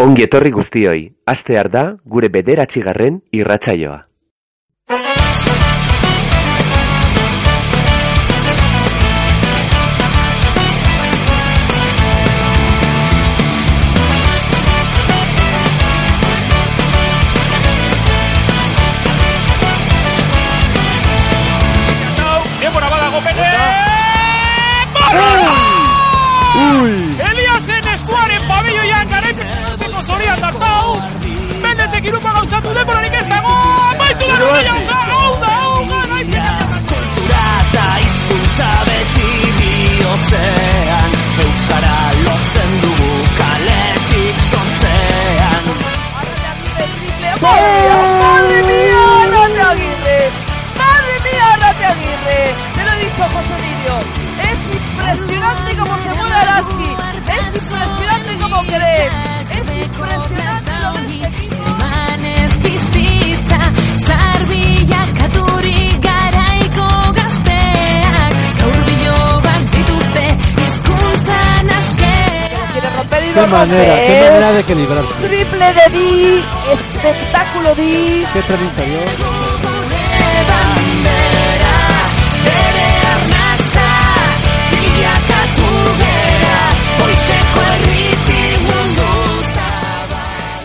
Ongi etorri guztioi, astear da gure bederatzigarren irratsaioa. Es impresionante como crees. Es impresionante lo equipo. qué manera, qué manera de equilibrarse. Triple de di, espectáculo di. Qué interior.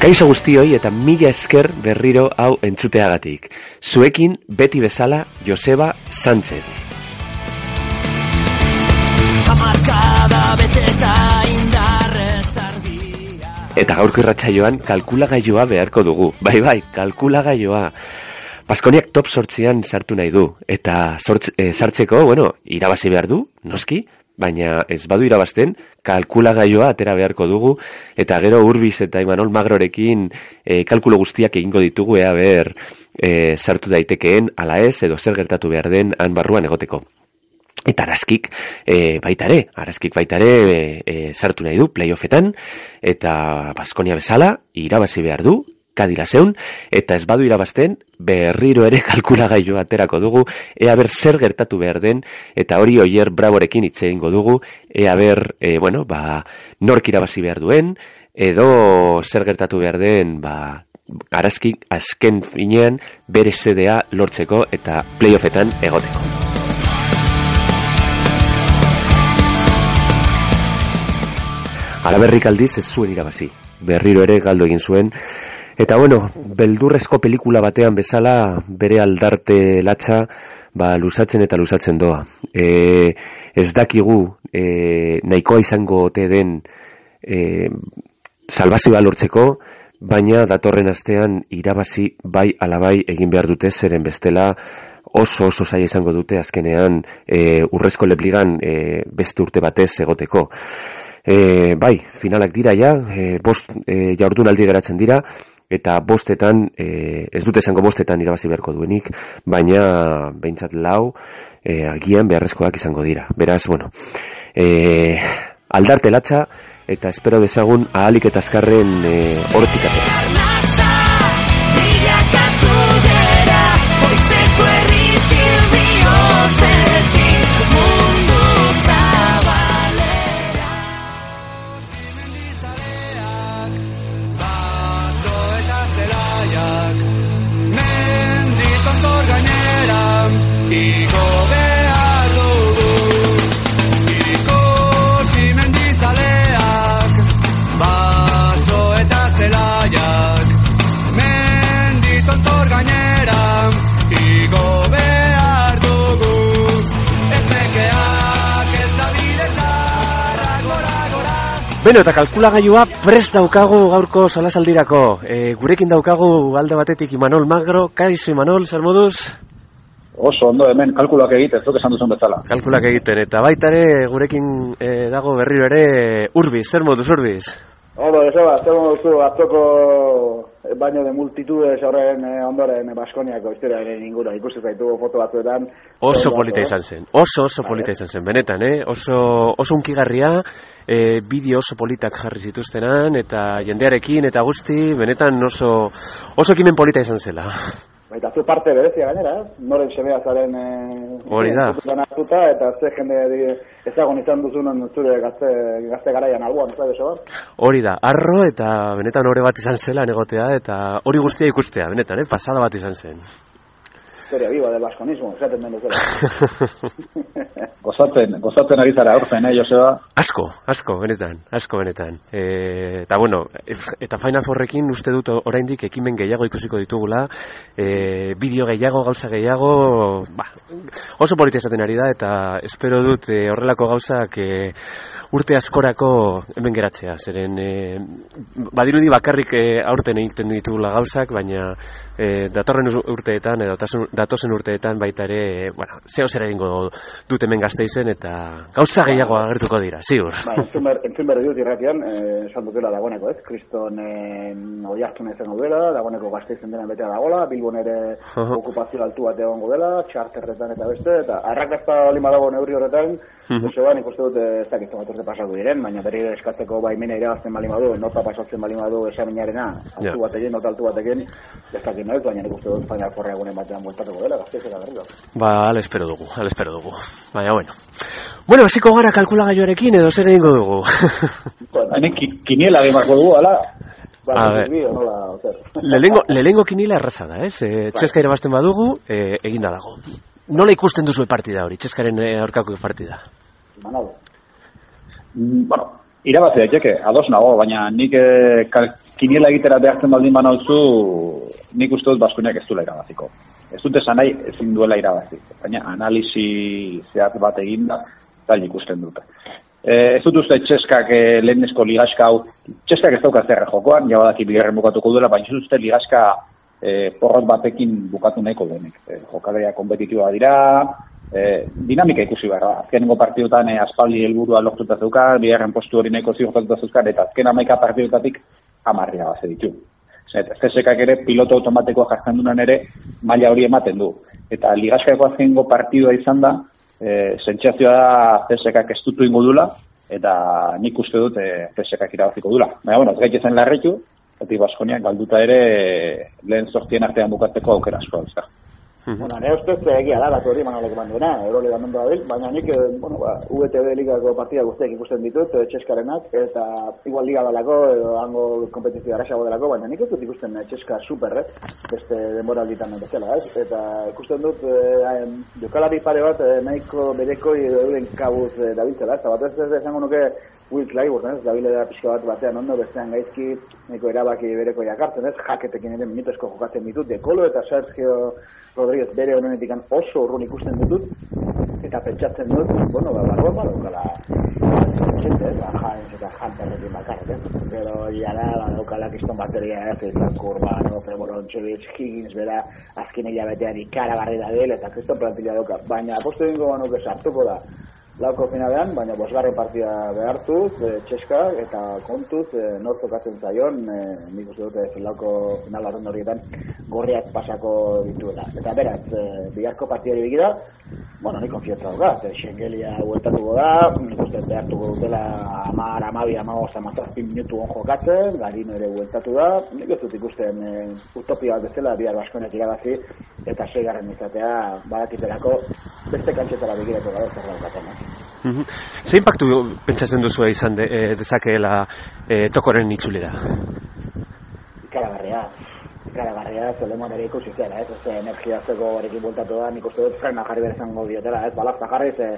Kaixo guztioi eta mila esker berriro hau entzuteagatik. Zuekin beti bezala Joseba Sánchez. Hamarkada beteta indarrez argia Eta gaurko irratsaioan kalkulagailua beharko dugu. Bai bai, kalkulagailua. Baskoniak top sortzian sartu nahi du. Eta sortz, e, sartzeko, bueno, irabazi behar du, noski, baina ez badu irabazten, kalkulagailua atera beharko dugu, eta gero urbiz eta Imanol Magrorekin e, kalkulo guztiak egingo ditugu, ea ber e, sartu daitekeen, ala ez, edo zer gertatu behar den han barruan egoteko. Eta araskik e, baitare, araskik baitare e, e, sartu nahi du playoffetan, eta Baskonia bezala irabazi behar du, kadira zeun, eta ez badu irabazten, berriro ere kalkulagailu aterako dugu, ea ber zer gertatu behar den, eta hori oier braborekin hitz egingo dugu, ea ber, e, bueno, ba, nork irabazi behar duen, edo zer gertatu behar den, ba, araskik azken finean bere sedea lortzeko eta playoffetan egoteko. Alaberrik aldiz ez zuen irabazi. Berriro ere galdu egin zuen. Eta bueno, beldurrezko pelikula batean bezala bere aldarte latxa ba, lusatzen eta lusatzen doa. E, ez dakigu e, nahikoa izango ote den e, salvazioa lortzeko, baina datorren astean irabazi bai alabai egin behar dute zeren bestela oso oso zaila izango dute azkenean e, urrezko lepligan e, beste urte batez egoteko. E, bai, finalak dira ja, e, bost e, jaurdunaldi geratzen dira, eta bostetan, e, ez dute esango bostetan irabazi beharko duenik, baina behintzat lau, e, agian beharrezkoak izango dira. Beraz, bueno, e, aldarte latxa, eta espero dezagun ahalik eta azkarren e, hortik Beno, eta kalkulagailua prest daukagu gaurko solasaldirako. E, gurekin daukagu alde batetik Imanol Magro, kaixo Imanol, zer moduz? Oso ondo hemen kalkulak egiten, zuk esan duzun bezala. Kalkulak egiten, eta baita ere gurekin e, dago berriro ere Urbiz, zer moduz Urbiz? Ondo, Joseba, zer duzu atzoko baino de multitudes horren eh, ondoren Baskoniako historiaren ingura ikusi zaitugu foto batzuetan. Oso Zer polita izan zen, oso oso polita izan zen, benetan, eh? Oso, oso unkigarria, e, bideo oso politak jarri zituztenan, eta jendearekin eta guzti, benetan oso, oso ekimen polita izan zela. Bai, Eta zu parte berezia gainera, ez? Noren semea zaren... Eh, Hori da. hartuta, eta ze jende ezagun izan duzunan zure gazte, gazte garaian alboan, ez da, Joseba? Hori da, arro eta benetan ore bat izan zela negotea eta hori guztia ikustea, benetan, eh? pasada bat izan zen. Historia viva del baskonismo, esaten den duzela. Gozatzen, gozatzen ari zara aurten, eh, Joseba? Asko, asko, benetan, asko benetan. E, eta bueno, eta Final Fourrekin uste dut oraindik ekimen gehiago ikusiko ditugula, e, bideo gehiago, gauza gehiago, ba, oso polita esaten ari da, eta espero dut e, horrelako gauzak e, urte askorako hemen geratzea, zeren e, badirudi bakarrik e, aurten egiten ditugula gauzak, baina e, datorren ur- urteetan, edo datozen- urteetan baita ere, e, bueno, zeo zer egingo dut hemen gazteizen, eta gauza gehiago agertuko dira, ziur. Ba, entzun berri dut irratian, eh, esan dutela dagoeneko, ez? Kriston eh, oi hartun izango dela, dagoeneko gazteizen dena betea dagoela, Bilbon ere Aha. okupazio altu bat egongo dela, txarterretan eta beste, eta arrakazta lima dago neurri horretan, Joseba, nik uste dut eh, ez dakit bat urte pasatu diren, baina berri eskatzeko baimena irabazten bali badu, nota pasatzen bali badu esaminarena, altu Ja. batekin, nota altu batekin, ez dakit noiz, baina nik uste dut Final Fourra egunen batean bueltatuko dela, gazteiz eta berriro. Ba, ala espero dugu, ala espero dugu. Baina, bueno. Bueno, hasiko gara kalkulagailoarekin edo zer egingo dugu. Hemen ki- kiniela egin barko dugu, ala? Ba, A ozer. lehengo, lehengo kinila erraza da, ez? E, txeska irabazten badugu, e, eginda dago. Nola ikusten duzu partida hori, txeskaren e, aurkako partida? Manolo. Mm, bueno, irabazi daiteke, ados nago, baina nik eh, kal- kiniela egitera behartzen baldin banauzu, nik uste dut Baskoniak ez duela irabaziko. Ez dut esan nahi, ezin duela irabazi. Baina analisi zehat bat eginda, tal ikusten dute. Eh, ez dut uste txeskak eh, lehenezko ligaska hau, txeskak ez dauka zerre jokoan, ja badaki bigarren bukatuko duela, baina ez uste ligaska eh, porrot batekin bukatu nahiko denik. Eh, jokaleria kompetitiboa dira, eh, dinamika ikusi behar da. Azkenengo partidutan eh, aspaldi helburua lortuta zeukan, bigarren postu hori nahiko ziurtatuta zeukan, eta azken amaika partidutatik amarria baze ditu. CSKak ere piloto automatikoa jartzen dunan ere maila hori ematen du. Eta ligaskako azkengo partidua izan da, e, sentsazioa da CSKak ez dutu ingo dula, eta nik uste dut e, CSKak irabaziko dula. Baina, bueno, ez gaitzen larritu, eta Baskoniak galduta ere lehen sortien artean bukatzeko aukera asko. Bueno, nire ustez egia da, datu hori manolek eman duena, Euroliga mundu dabil, baina nik, eh, bueno, ba, VTB ligako partida guztiak ikusten ditut, eh, txeskarenak, eta igual liga dalako, edo hango kompetizio araxago delako, baina nik ez dut ikusten eh, txeska super, eh? beste denbora alditan bezala, ez? Eta ikusten dut, eh, jokalari pare bat, eh, nahiko bereko euren kabuz eh, dabiltzela? Eta bat ez ez esango nuke Will Clyburn, ez? Dabile da pixka bat batean ondo, bestean gaizki, nahiko erabaki bereko jakartzen, ez? Jaketekin ere minutesko jokatzen ditut, Dekolo eta Sergio Rodríguez bere honenetik oso urrun ikusten ditut, eta pentsatzen dut, bueno, ba, barruan badaukala, Gente, ba, James eta Hunterrekin bakarrik, ez? Pero ya da, badaukala kiston bateria, ez? Izan Kurbano, Feborontxevich, Higgins, bera, azken hilabetean ikaragarri da del, eta kriston plantilla dauka. Baina, apostu dingo banuke sartuko da, lauko finalean, baina bosgarren partida behartuz, e, txeska, eta kontuz, e, nor tokatzen zaion, e, nik uste dute lauko final horren horietan gorriak pasako dituela. Eta beraz, e, biharko partidari begira, bueno, nik konfiatza dauka, e, Schengelia hueltatuko da, nik uste behartuko dutela amar, amabi, amagoz, amazazpi minutu on jokatzen, garino ere hueltatu da, nik ez dut ikusten e, utopia bat bezala, bihar baskonek irabazi, eta seigarren izatea badakitelako beste kantxetara begiratu gara zer daukaten. Eh? Mhm. Ze impactu pentsatzen duzu izan de, e, dezakeela e, tokoren itzulera? ikaragarria, ikaragarria, Solemon ere ikusi zela, ez, ez energia zeko horrekin bultatu da, nik uste dut frena jarri behar izango diotela, ez, balazta jarri, ze,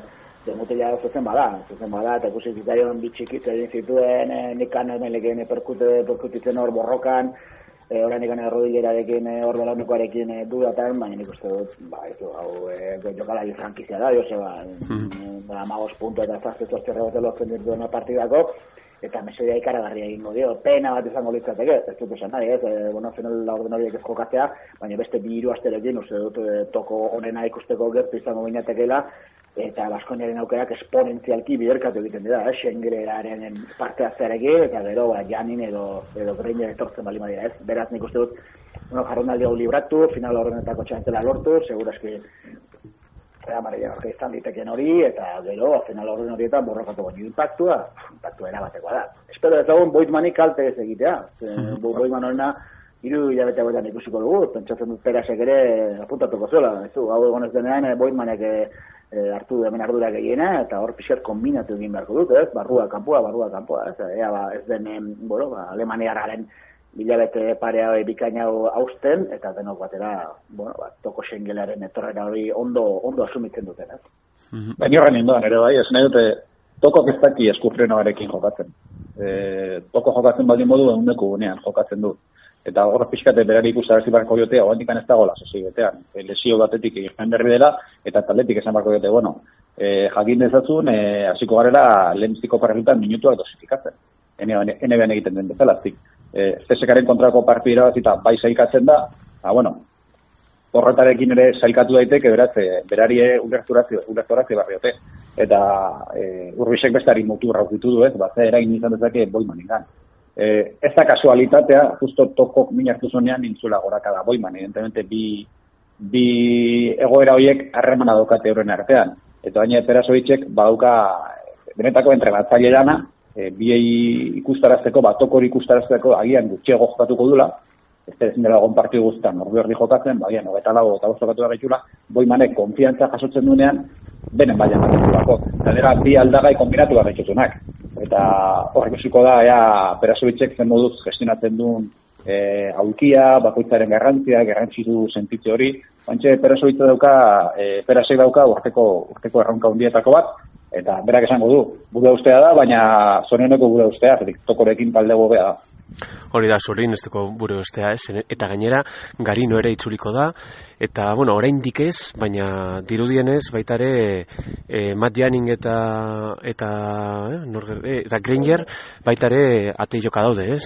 ze mutila zuzen bada, zuzen bada, eta ikusi zitzaion bitxikitz egin zituen, e, nikan emeleken perkute, perkutitzen hor borrokan, e, orain ikan errodilerarekin, e, hor belaunekoarekin e, dudatan, baina nik uste dut, ba, ez du, hau, e, jokalari frankizia da, Joseba, mm. ba, amagos punto eta zazte zortze rebote lortzen dituen partidako, eta mesoia ikaragarria egingo dio, pena bat izango litzateke, ez dut esan nahi, ez, e, bueno, final laurden horiek ez jokatzea, baina beste bi hiru asterekin, uste dut, e, toko onena ikusteko gertu izango binatekela, eta Baskoniaren aukerak esponentzialki biderkatu egiten dira, eh? Schengeleraren parte hartzearekin, eta gero, ba, Janin edo, edo Greiner etortzen bali badira, ez? Beraz, nik uste dut, bueno, jarronaldi hau libratu, final horrenetako txantela lortu, seguraski Eta Maria Jorge izan diteken hori, eta gero, final horren horietan borrokatu baino impactua, impactua erabatekoa da. Espero ez dagoen Boitmanik kalte ez egitea. Ze, Bo- Boitman horrena, hiru hilabete hauetan ikusiko dugu, pentsatzen dut perasek ere apuntatuko zuela, ez du, hau egon ez denean, e, boitmanek e, e, hartu hemen ardura gehiena, eta hor pixer kombinatu egin beharko dut, ez, barrua kanpoa, barrua kanpoa, ez, ea, ba, ez den, bueno, ba, alemaniarraren hilabete parea hori bikaina hau hausten, eta denok batera, bueno, ba, toko xengelaren etorrera hori ondo, ondo asumitzen duten, ez. Baina horren indoan ere bai, ez nahi dute toko ez daki eskufrenoarekin jokatzen. E, toko jokatzen baldin modu eguneko gunean jokatzen du. Eta hor pixkate berari ikustarazi barko diote, hau ez dagoela sozietean. E, lesio batetik egin berri dela, eta taletik esan barko diote, bueno, e, jakin dezatzun, e, hasiko garela lehentziko parrelutan minutuak dosifikatzen. NBN egiten den bezala, zik. E, CSKaren kontrako partida bat eta bai zaikatzen da, ba, bueno, horretarekin ere sailkatu daiteke, beraz, e, berari ulerturazio, ulerturazio barriote. Eta e, urbisek bestari mutu raukitu du ez, bat ze eragin izan dezake boiman ingan. E, ez da kasualitatea, justo tokok min hartu zonean nintzula goraka da boiman, evidentemente bi, bi egoera horiek harremana daukate euren artean. Eta baina Perasovitzek badauka benetako entrenatzaile dana, e, biei ikustarazteko, batok hori ikustarazteko agian gutxiago jokatuko dula, ez da ezin dela egon partidu guztan, norbi hori jokatzen, baina nogeta lago eta bostokatu da gaitula, boimanek konfiantza jasotzen duenean, benen baina. Eta dira, bi aldagai kombinatu da gaitzutunak. Eta horrek usiko da, ea, Perasovitzek zen moduz gestionatzen duen e, aukia, bakoitzaren garrantzia, garrantzitu sentitze hori, Bantxe, Perasovitza dauka, e, Perasek dauka urteko, urteko erronka hundietako bat, eta berak esango du, gure ustea da, baina zoneneko gure ustea, zetik tokorekin talde gobea da. Hori da, zorrin ez duko buru estea ez, eta gainera garino ere itzuliko da, eta, bueno, orain ez, baina dirudienez, baita ere, e, Matt Janning eta, eta, eh, norger, eh, eta Granger, baita ere ate joka daude, ez?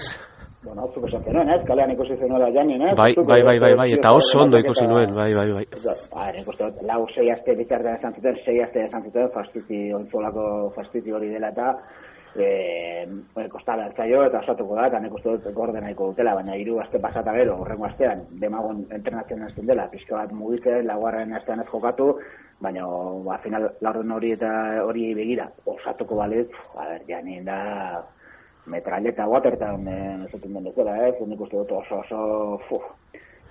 Bueno, hau zuko esaten nuen, ez? Kalean ikusi zenuela janin, ez? Bai, bai, bai, bai, bai, eta oso ondo ikusi nuen, bai, bai, bai. Ba, ere, ikusten lau sei aste bitartean esan zuten, sei aste esan zuten, fastiti, ontzolako fastiti hori dela eta, e, kostala ertzaio eta osatuko da, eta nik uste dut gorde nahiko dutela, baina hiru aste pasata gero, horrengo astean, demagon entrenatzen hasten dela, pixka bat mugitzen, laguarren astean ez jokatu, baina, ba, final, laurden hori eta hori begira, osatuko balit, a ber, janin da, metralleta Watertown eh, esaten den ez? Nik uste dut oso oso fu,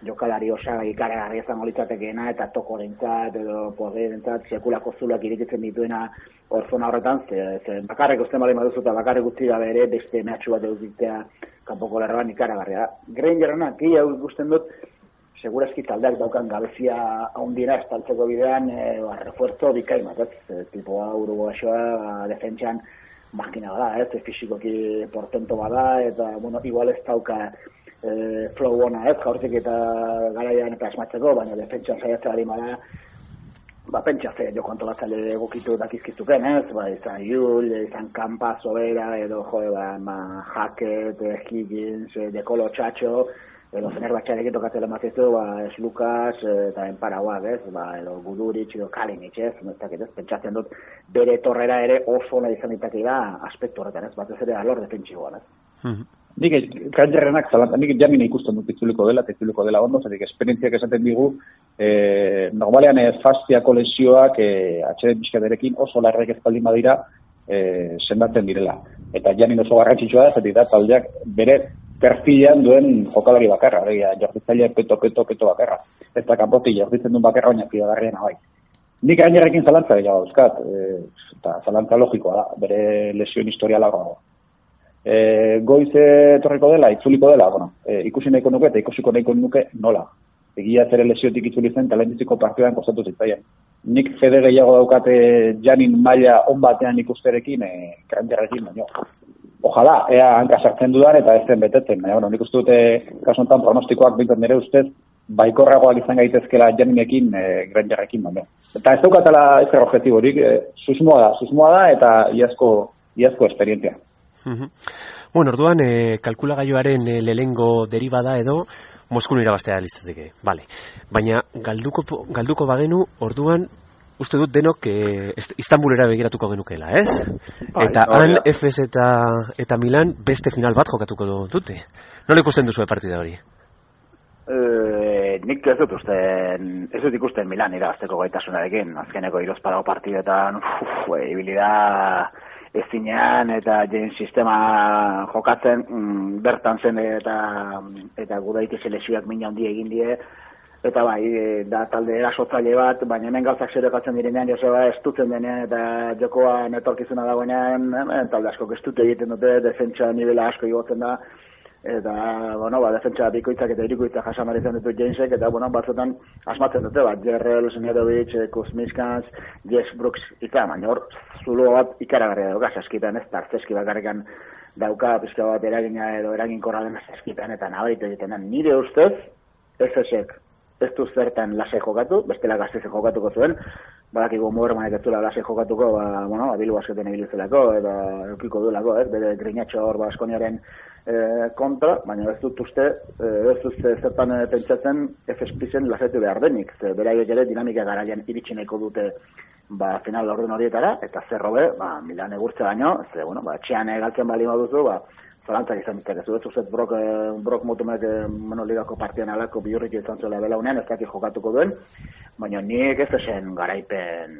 jokalari osagai ikaragarri izango litzatekeena eta tokorentzat edo poderentzat sekulako zulak irikitzen dituena hor zona horretan, ze, ze bakarrik uste mali maduzu eta bakarrik utzi gabe ere beste mehatxu bat edukitzea kanpoko lerroan ikaragarria. Grangerona, ki hau ikusten dut, segurazki taldeak daukan gabezia haundira estaltzeko bidean e, ba, refuerzo bikain bat, ez? Uruguaxoa, ba, defentsan, makina bada, ez, fisikoki portento bada, eta, bueno, igual ez dauka e, flow ona, ez, jaurtik eta garaian eta esmatzeko, baina defentsan saiatzea ari bada, ba, pentsa ze, jo kontolatzale egokitu dakizkizuken, ez, ba, izan Jul, izan Kampa, Sobera, edo, jo, ba, ma, Hackett, Higgins, Dekolo Txatxo, edo Fenerbahçearekin tokatzela mazizu, ba, es Lucas, eh, eta enparauak, ez, ba, edo Guduric, edo Kalinic, ez, ez, ez, pentsatzen dut, bere torrera ere oso nahi izan ditak da, aspektu horretan, ez, batez ere alor defentsiboan, ez. Nik kanjerrenak zalanta, nik jamin ikusten dut itzuliko dela, itzuliko dela ondo, zetik esperientziak esaten digu, e, normalean e, fastiako lesioak e, atxeden bizkaderekin oso larrek ezpaldin badira e, sendatzen direla. Eta jamin oso garrantzitsua da, zetik da, taldeak bere perfilean duen jokalari bakarra, begia, jorditzaile peto, peto, peto bakarra. Ez da kanpoti jorditzen duen bakarra, baina fidagarriena bai. Nik gainerekin zalantza gehiago dauzkat, e, eta zalantza logikoa da, bere lesioen historiala. E, goize torreko dela, itzuliko dela, bueno, e, ikusi nahiko nuke eta ikusiko nahiko nuke nola. Egia zere lesiotik itzuli zen talentiziko partidan kostatu zitzaien. Nik fede gehiago daukate janin maila on batean ikusterekin, e, kranterrekin, baina ojalá, ea hanka sartzen dudan eta ez zen betetzen. Baina, bueno, nik uste dute kasu honetan pronostikoak bintzen nire ustez, baikorragoak izan gaitezkela janinekin e, granjarrekin, baina. Eta ez daukatela ez zer objektiborik, e, susmoa da, susmoa da eta iazko, iazko esperientzia. Bueno, orduan, e, kalkulagailoaren e, lehengo deribada edo, Moskun irabaztea listateke, vale. Baina, galduko, galduko bagenu, orduan, uste dut denok e, Istanbulera begiratuko genukela, ez? Bai, eta hori han. FS eta, eta Milan beste final bat jokatuko dute. Nola ikusten duzu partida hori? E, nik ez dut usten, ez dut ikusten Milan irabazteko gaitasunarekin, azkeneko irozparago partidetan, uf, ibili da ezinean eta jen sistema jokatzen mm, bertan zen eta eta gudaite selekzioak mina handi egin die. Eta bai, e, da talde erasotzaile bat, baina hemen gauzak zerekatzen direnean, Joseba, ez dutzen denean, eta jokoan etorkizuna dagoenean, talde asko ez dute egiten dute, defentsa nivela asko igotzen da, eta, bueno, ba, defentsa bikoitzak eta irikoitzak jasan ari zen ditu Jamesek, eta, bueno, batzutan asmatzen dute, bat, Jerrel, Semedovic, eh, Kuzmiskans, Jess Brooks, ika, baina hor, zulo bat ikaragarria dauka, saskitan ez, tartzeski bakarrikan dauka, pizka bat eragina edo eraginkorra den saskitan, eta nabaritu egiten nire ustez, FSek ez du zertan lase jokatu, bestela gazteze jokatuko zuen, badakigu Moermanek ez duela lase jokatuko, ba, bueno, abilu basketen ebilizelako, eta eukiko duelako, ez, bere grinatxo hor baskoniaren e, kontra, baina ez dut uste, e, ez dut zertan e, pentsatzen FSPizen lasetu behar denik, ze beraiek ere dinamika garaian iritsi nahiko dute ba, final orden horietara, eta zerrobe, ba, Milan egurtze baino, ze, bueno, ba, txean egaltzen bali baduzu, ba, zalantzak izan ditek, ez dut zuzet brok, eh, brok mutumek eh, monoligako partian alako bihurrik izan zuela bela unean, ez dakit jokatuko duen, baina nik ez zen garaipen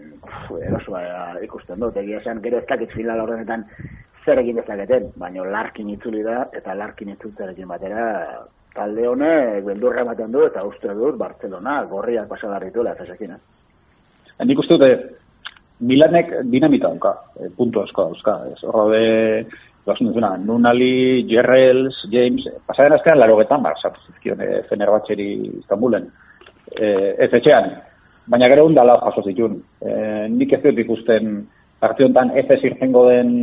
erosua ikusten dut, egia esan gero ez dakit final horrenetan zer egin dezaketen, baina larkin itzuli da, eta larkin itzultzerekin batera talde honek beldurra ematen du, eta uste dut Barcelona gorriak pasagarrituela, ez ezekin, eh? Nik uste dute, Milanek dinamita dauka, puntu asko dauzka. Ez horre Basun duzuna, Nunali, Jerrels, James, pasaren azkenan laro getan, ba, sartu zizkion, e, Fenerbahçeri Istanbulen, e, ez etxean, baina gero hunda lau jaso zitun. E, nik ez dut ikusten, partio honetan ez irtengo den,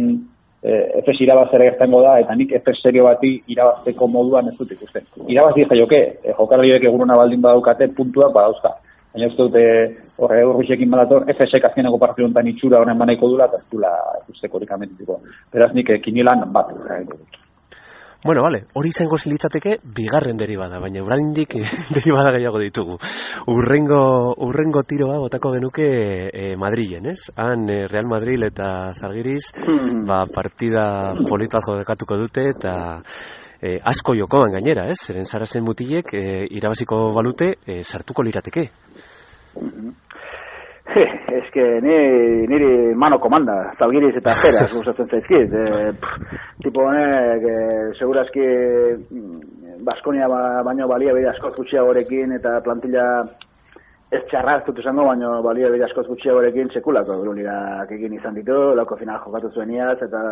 e, ez irabazera irtengo da, eta nik ez serio bati irabazteko moduan ez dut ikusten. Irabaz dira joke, e, jokarriek eguruna baldin badaukate, puntuak badauzka. Baina ez dute horre urruxekin badator, FSek azkeneko partio honetan itxura honen banaiko dula, eta ez dula usteko horik Beraz nik eh, kinilan bat. Bueno, vale, hori izango zilitzateke bigarren deribada, baina uraindik deribada gehiago ditugu. Urrengo, urrengo tiroa botako genuke e, Madrilen, ez? Han e, Real Madrid eta Zalgiris Hmm. ba, partida polita jodekatuko dute eta e, asko jokoan gainera, ez? Zeren zarazen mutilek e, irabaziko balute e, sartuko lirateke. Ez que ni, niri mano komanda, zalgiriz eta jeraz gustatzen zaizkit. E, tipo honek, e, segurazki mm, Baskonia ba, baino balia bide askoz gutxiagorekin eta plantilla ez txarra ez dut esango, baino balia bide askoz gutxiagorekin sekulako Euroligak egin izan ditu, lauko final jokatu zuen iaz, eta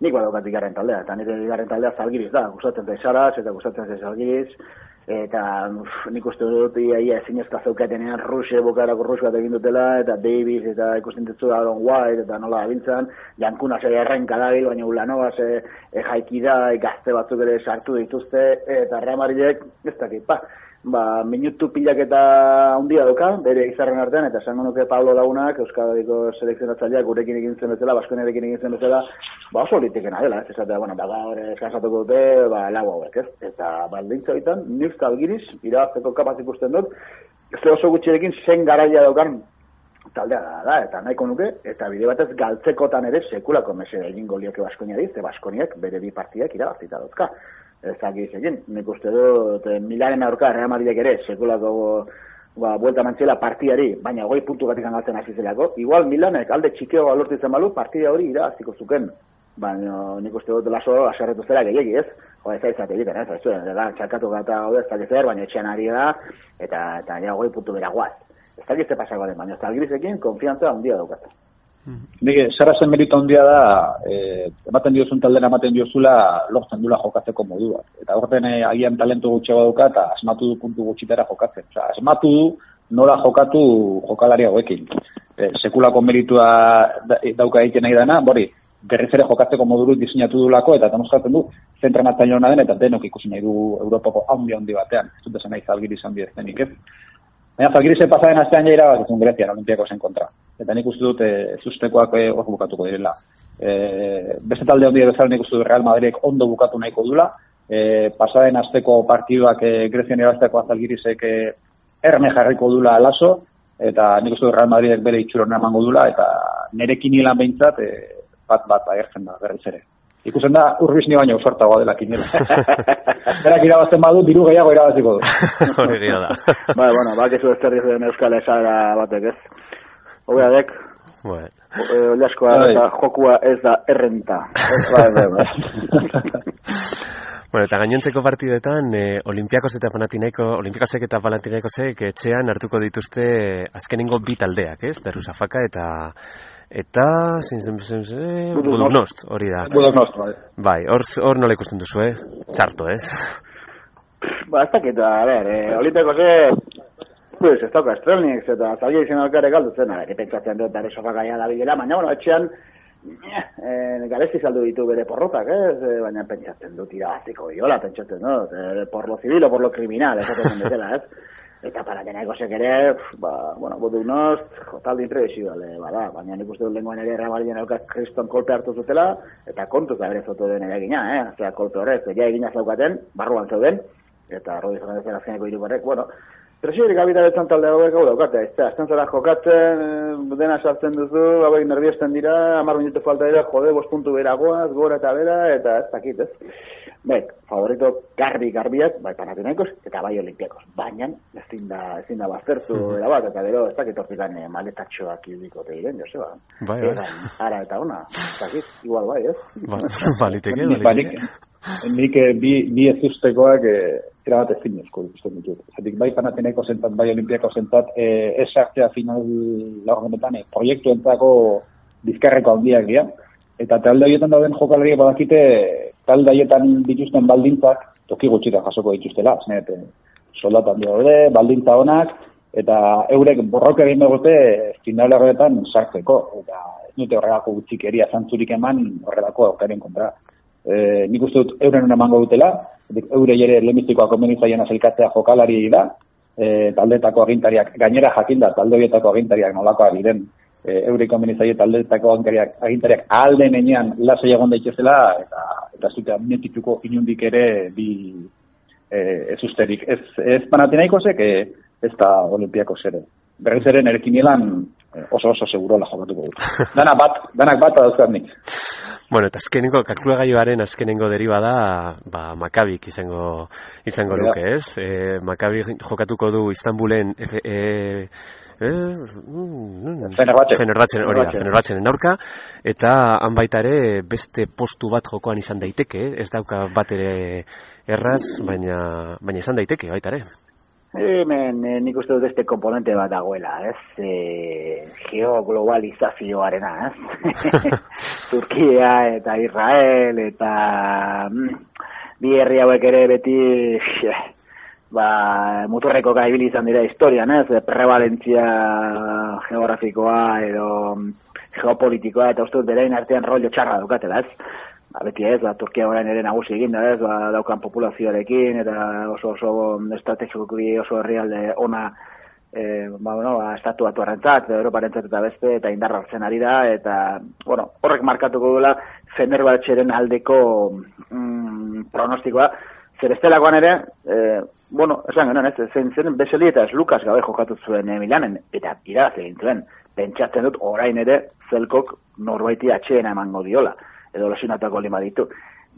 nik badaukat bigarren taldea, eta nire bigarren taldea zalgiriz da, gustatzen zaiz saraz, eta gustatzen zaiz zalgiriz, eta uf, nik uste dut ia, ia ezinezka zeukatenean Rusia bukarako Rus bat egin dutela, eta Davis, eta ikusten dutzu Aaron White, eta nola abiltzan, jankuna ze errenka dabil, baina Ulanova ze e, jaiki da, e, gazte batzuk ere sartu dituzte, eta Real Madridek, ez dakit, pa, ba, minutu pilak eta handia doka, bere izarren artean, eta esango nuke Pablo Lagunak, Euskadiko selekzionatzaileak gurekin egin zen bezala, Baskonerekin egin zen bezala, ba oso liteken dela, ez esatea, bueno, ba, gaur eskansatuko dute, ba, lau hauek, ez? Eta baldintza horietan, nik talgiriz, irabazteko kapaz ikusten dut, ez oso gutxirekin zen garaia daukan taldea da, da, eta nahiko nuke, eta bide batez galtzekotan ere sekulako mese egingo lioke Baskoniari, ze Baskoniak bere bi partiak irabazita dauzka. Ez dakiz egin, nik uste dut, eh, Milaren aurka Real Madridek ere, sekulako ba, buelta mantzela partiari, baina goi puntu batik galtzen hasi zelako. Igual Milanek alde txikeo lortitzen balu, partida hori irabaziko zuken. Baina nik uste dut laso aserretu zera gehiagi, ez? Jo, ez aizat egiten, ez? Ez zuen, da, txakatu gata hau ez zer, baina etxean ari da, eta, eta ja goi puntu bera guaz. Ez dakit ze pasako den, baina zalgirizekin konfiantza handia daukat. Nik, Sarazen merito handia da, e, ematen diozun taldera ematen diozula, lortzen dula jokatzeko modua. Eta horten e, agian talentu gutxiago dauka eta asmatu du puntu gutxitara jokatzen. Osea, asmatu du nola jokatu jokalari hauekin. E, sekulako meritua da, dauka egiten nahi dana, bori, berriz ere jokatzeko moduru diseinatu dulako eta demostratzen du zentrenatzaile hona den eta denok ikusi nahi du Europako handi handi batean. Ez dut esan nahi zalgiri izan bideztenik, ez? Baina Zalgiris pasaren astean ja irabazizun Grezian Olimpiakosen kontra. Eta nik uste dut e, zuztekoak e, hor bukatuko direla. E, beste talde handi bezala nik uste dut Real Madridek ondo bukatu nahiko dula. E, pasaren asteko partiduak e, Grezian irabazteko Zalgirisek e, erne jarriko dula laso. Eta nik uste dut Real Madridek bere itxuron emango dula. Eta nerekin hilan behintzat e, bat bat agertzen da berriz ere. Ikusten da urbizni baino osortagoa dela kinela. Berak irabazten badu, diru gehiago irabaziko du. Hori gira da. Ba, bueno, ba, kezu ez den euskal esara batek, ez? Hobea dek, Bueno. eh, Oliaskoa Bai. eta jokua ez da errenta. Bai, bai, bai. Bueno, eta gainontzeko partidetan, e, Olimpiakos eta Panathinaiko, Olimpiakosek eta Panathinaikosek etxean hartuko dituzte azkenengo bi taldeak, ez? Darusafaka eta eta zin zen zen zen Budugnost, hori da. Budok nostro, bai. Bai, hor hor nola ikusten duzu, eh? Txarto, ez? Ba, ez dakit, a ber, eh, Olimpiako ze, pues, ez dauka Strelnix eta zaila izan alkare galdu zen, a ber, pentsatzen dut, dara sofaka gaia da bilela, baina, bueno, etxean, eh, garesti saldu ditu bere porrotak, ez? Eh, baina pentsatzen dut irabaziko diola, pentsatzen dut, eh, por lo civil o por lo criminal, ez dut ez? Eta para tenaikosek ere, pf, ba, bueno, botu nost, jotaldi imprevisible, bada, baina nik uste dut lenguan ere errabalien aukaz kriston kolpe hartu zutela, eta kontuz da bere zotu den eragina, eh? Osea, kolpe horrez, ja egina zaukaten, barruan zeuden, eta Rodi Fernandezen azkeneko hirugarrek, bueno, Presiorik gabitaretan talde hauek hau daukate, ez da, azten zara jokatzen, eh, dena sartzen duzu, hauek nerviesten dira, amar minutu falta dira, jode, bost puntu beragoaz, gora eta bera, eta ez dakit, ez? Bai, favorito garbi garbiak, bai Panathinaikos eta bai Olimpiakos. Baina ezin da ezin da baztertu era bat eta gero ez dakit hortikan eh, maletatxoak ibiko te diren, Joseba. Bai, bai. Ara eta ona. Ez dakit, igual bai, ez? Ba, baliteke, baliteke. nik eh, bi, bi ez ustekoak eh, erabat ezin ezko ikusten ditut. Zatik bai Panathinaiko zentat, bai Olimpiako zentat, eh, ez sartzea final laurgenetan, eh, proiektu entzako bizkarreko handiak dira. Eta talde horietan dauden jokalariak badakite talde horietan dituzten baldintzak toki gutxita jasoko dituztela. Zenet, eh, soldata handi daude, baldintza onak, eta eurek borroka egin dute final horretan sartzeko. Eta ez dute horregako gutxikeria zantzurik eman horrelako aukaren kontra. E, nik uste dut euren emango dutela, eure ere lehenbizikoa komenizaiena zelkatzea jokalari da, e, taldetako agintariak, gainera jakinda talde horietako agintariak nolakoak diren, e, eure komenizaie taldetako agintariak, agintariak alden enean lasai egon daitezela, eta, eta zute admitituko inundik ere bi e, ez usterik. Ez, ez panatinaikosek, e, ez da olimpiakos ere. Berriz ere nerekinielan e, oso oso segurola jokatuko dut. Dana bat, danak bat dauzkat nik. Bueno, eta azkenengo, kalkulagailuaren azkenengo deriba da, ba, Makabik izango, izango luke, ez? E, Makabi jokatuko du Istanbulen F, e, e, mm, Fenerbahce. Fenerbahce, hori da, Fenerbahce. Fenerbahceren aurka, eta han baita ere beste postu bat jokoan izan daiteke, eh? ez dauka bat ere erraz, baina, baina izan daiteke baita ere. Hemen eh, nik uste dut beste komponente bat dagoela, ez? E, geoglobalizazioarena, ez? Turkia eta Israel eta mm, bi herri hauek ere beti ba, muturreko gaibili izan dira historian, ez? Prevalentzia geografikoa edo geopolitikoa eta uste dut berain artean rollo txarra daukatela, ez? Ba, beti ez, ba, Turkia orain ere nagusi egin da, ez, ba, daukan populazioarekin, eta oso oso estrategikoki oso herrialde ona, e, ba, bueno, ba, estatu batu arrentzat, Europarentzat eta beste, eta indarra hartzen ari da, eta, bueno, horrek markatuko duela Fenerbahçeren aldeko mm, pronostikoa, zer estelakoan ere, e, bueno, esan genuen, ez, zen, zen Beseli eta Lukas gabe jokatu zuen eh, Milanen, eta iraaz egin zuen, pentsatzen dut orain ere zelkok norbaiti atxeena emango diola, edo lesionatuako lima ditu.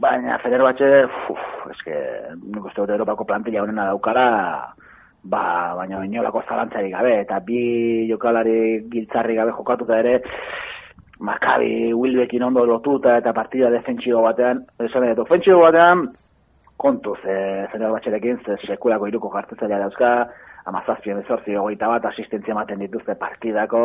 Baina Fenerbahce, uf, eske, nik uste dut Europako plantilla honena daukala, ba, baina inolako zalantzarik gabe, eta bi jokalari giltzarri gabe jokatuta ere, Makabi Wilbekin ondo lotuta eta partida defentsibo batean, esan dut, ofentsibo batean, kontuz, e, Fenerbahcerekin, ze sekulako iruko jartzailea dauzka, amazazpio bezortzi hogeita bat asistentzia ematen dituzte partidako,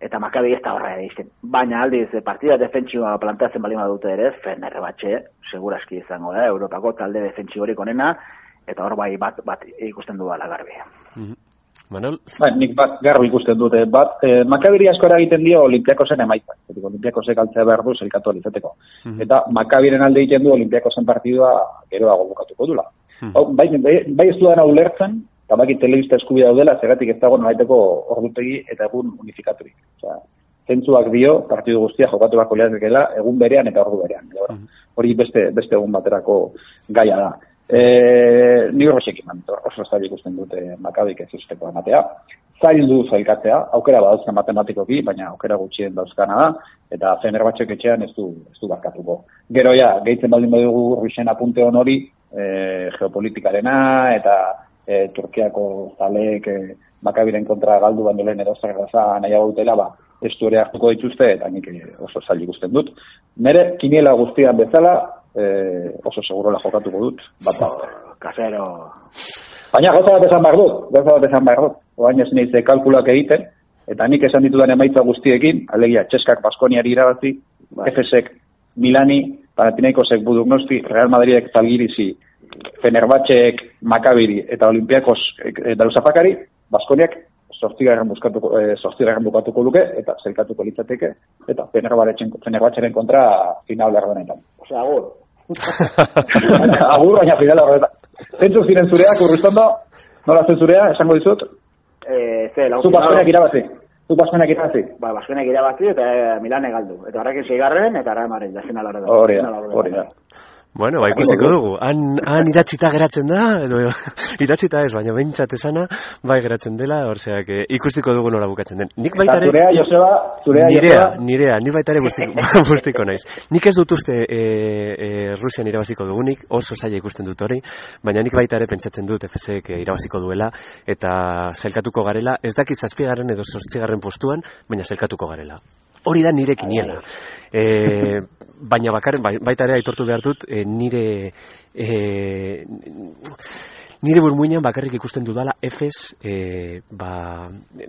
eta Makabi ez da horra egiten. Baina aldiz, e, partida defentsiboa planteatzen balima dute ere, Fenerbahce, seguraski izango da, Europako talde defentsiborik onena, eta hor bai bat, bat ikusten du garbi. Manol? Bai, nik bat garbi ikusten dute. Bat, eh, Makabiri asko eragiten dio Olimpiakosen emaitzak. Zatik, Olimpiakosek altzea behar du zelkatu alizateko. Eta Makabiren alde egiten du Olimpiakosen partidua geroago bukatuko dula. Hau, bai, bai, bai ez duena ulertzen, eta baki telebista eskubia daudela, zergatik ez dago nolaiteko ordutegi eta egun unifikaturik. Osea, zentzuak dio, partidu guztia jokatu bako liatekela, egun berean eta ordu berean. Edo, Hori beste, beste egun baterako gaia da. E, ni horrexek iman, oso zail ikusten dute makabik ez usteko ematea. Zail du zailkatzea, aukera badauzka matematikoki, baina aukera gutxien dauzkana da, eta Fenerbahçek etxean ez du, ez du barkatuko. Gero ja, gehitzen baldin badugu Ruixen apunte hon hori, e, geopolitikarena, eta e, Turkiako zaleek e, makabiren kontra galdu baino lehen edo zer gaza nahiago dutela, ba, estu ere hartuko dituzte, eta nik eh, oso zail ikusten dut. Nere, kiniela guztian bezala, eh, oso segurola jokatuko dut, bat bat. Kasero. Baina gauza bat esan behar dut, gauza bat esan behar dut. Oain ez neiz eh, kalkulak egiten, eta nik esan ditudan emaitza guztiekin, alegia, Txeskak Baskoniari irabazi, Efesek Milani, Panathinaikosek Budugnosti, Real Madridek Zalgirizi, Fenerbahceek Makabiri eta Olimpiakos e, Daruzafakari, Baskoniak sortzigarren bukatuko, e, sortzigarren bukatuko luke, eta zelkatuko litzateke, eta Fenerbahceren kontra final berdenetan. Osea, agur. Baina final horretan. Zentzu ziren zureak, urriztondo, nola zen zurea, esango dizut? Eh, ze, lau Zu Baskoniak irabazi. Zu Baskoniak irabazi. Ba, Baskonek irabazi eta eh, Milane galdu. Eta horrekin seigarren eta Real da final horretan. Hori da, hori da. Bueno, ba, ikusiko dugu. Han, han idatzita geratzen da, edo idatzita ez, baina behintzat esana, bai geratzen dela, orzeak ikusiko dugu nola bukatzen den. Nik Eta baita ere... zurea, Joseba, zurea, Nirea, Joseba, nirea, ni baita ere bustiko, bustiko naiz. Nik ez dut uste e, e, Rusian irabaziko dugunik, oso zaila ikusten dut hori, baina nik baita ere pentsatzen dut FSek irabaziko duela, eta zelkatuko garela, ez daki zazpigarren edo zortzigarren postuan, baina zelkatuko garela. Hori da nire kiniela. E, baina bakarren, bai- baita ere aitortu behar dut, e, nire... E, nire burmuinan bakarrik ikusten dudala Efes e, ba,